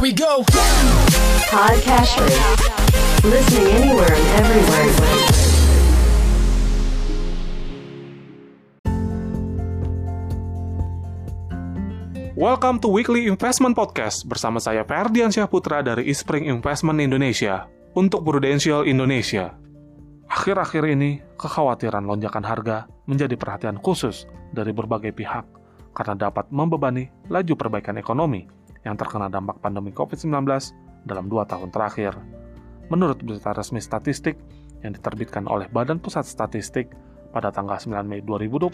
Here we go. Listening anywhere and everywhere. Welcome to Weekly Investment Podcast bersama saya Ferdian Syahputra dari Ispring Investment Indonesia untuk Prudential Indonesia. Akhir-akhir ini, kekhawatiran lonjakan harga menjadi perhatian khusus dari berbagai pihak karena dapat membebani laju perbaikan ekonomi yang terkena dampak pandemi COVID-19 dalam dua tahun terakhir. Menurut berita resmi statistik yang diterbitkan oleh Badan Pusat Statistik pada tanggal 9 Mei 2022,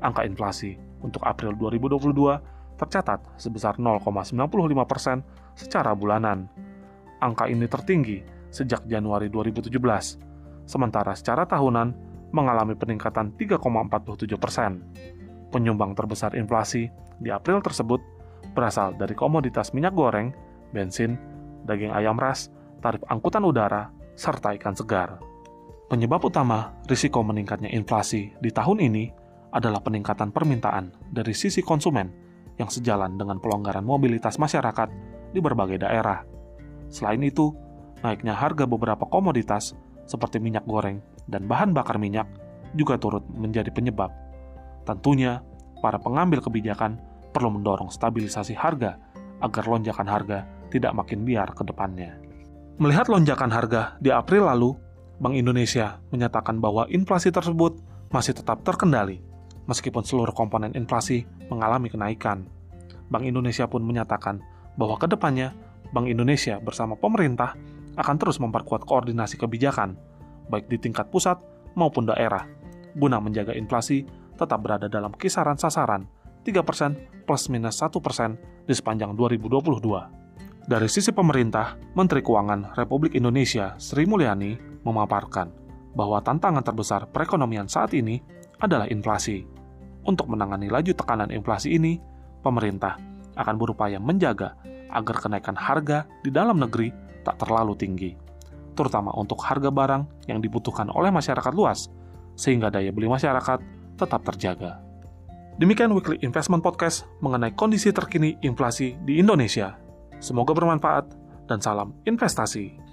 angka inflasi untuk April 2022 tercatat sebesar 0,95 persen secara bulanan. Angka ini tertinggi sejak Januari 2017, sementara secara tahunan mengalami peningkatan 3,47 persen. Penyumbang terbesar inflasi di April tersebut berasal dari komoditas minyak goreng, bensin, daging ayam ras, tarif angkutan udara, serta ikan segar. Penyebab utama risiko meningkatnya inflasi di tahun ini adalah peningkatan permintaan dari sisi konsumen yang sejalan dengan pelonggaran mobilitas masyarakat di berbagai daerah. Selain itu, naiknya harga beberapa komoditas seperti minyak goreng dan bahan bakar minyak juga turut menjadi penyebab. Tentunya, para pengambil kebijakan perlu mendorong stabilisasi harga agar lonjakan harga tidak makin biar ke depannya. Melihat lonjakan harga di April lalu, Bank Indonesia menyatakan bahwa inflasi tersebut masih tetap terkendali meskipun seluruh komponen inflasi mengalami kenaikan. Bank Indonesia pun menyatakan bahwa ke depannya Bank Indonesia bersama pemerintah akan terus memperkuat koordinasi kebijakan, baik di tingkat pusat maupun daerah, guna menjaga inflasi tetap berada dalam kisaran sasaran 3% plus minus 1% di sepanjang 2022. Dari sisi pemerintah, Menteri Keuangan Republik Indonesia Sri Mulyani memaparkan bahwa tantangan terbesar perekonomian saat ini adalah inflasi. Untuk menangani laju tekanan inflasi ini, pemerintah akan berupaya menjaga agar kenaikan harga di dalam negeri tak terlalu tinggi, terutama untuk harga barang yang dibutuhkan oleh masyarakat luas, sehingga daya beli masyarakat tetap terjaga. Demikian Weekly Investment Podcast mengenai kondisi terkini inflasi di Indonesia. Semoga bermanfaat dan salam investasi.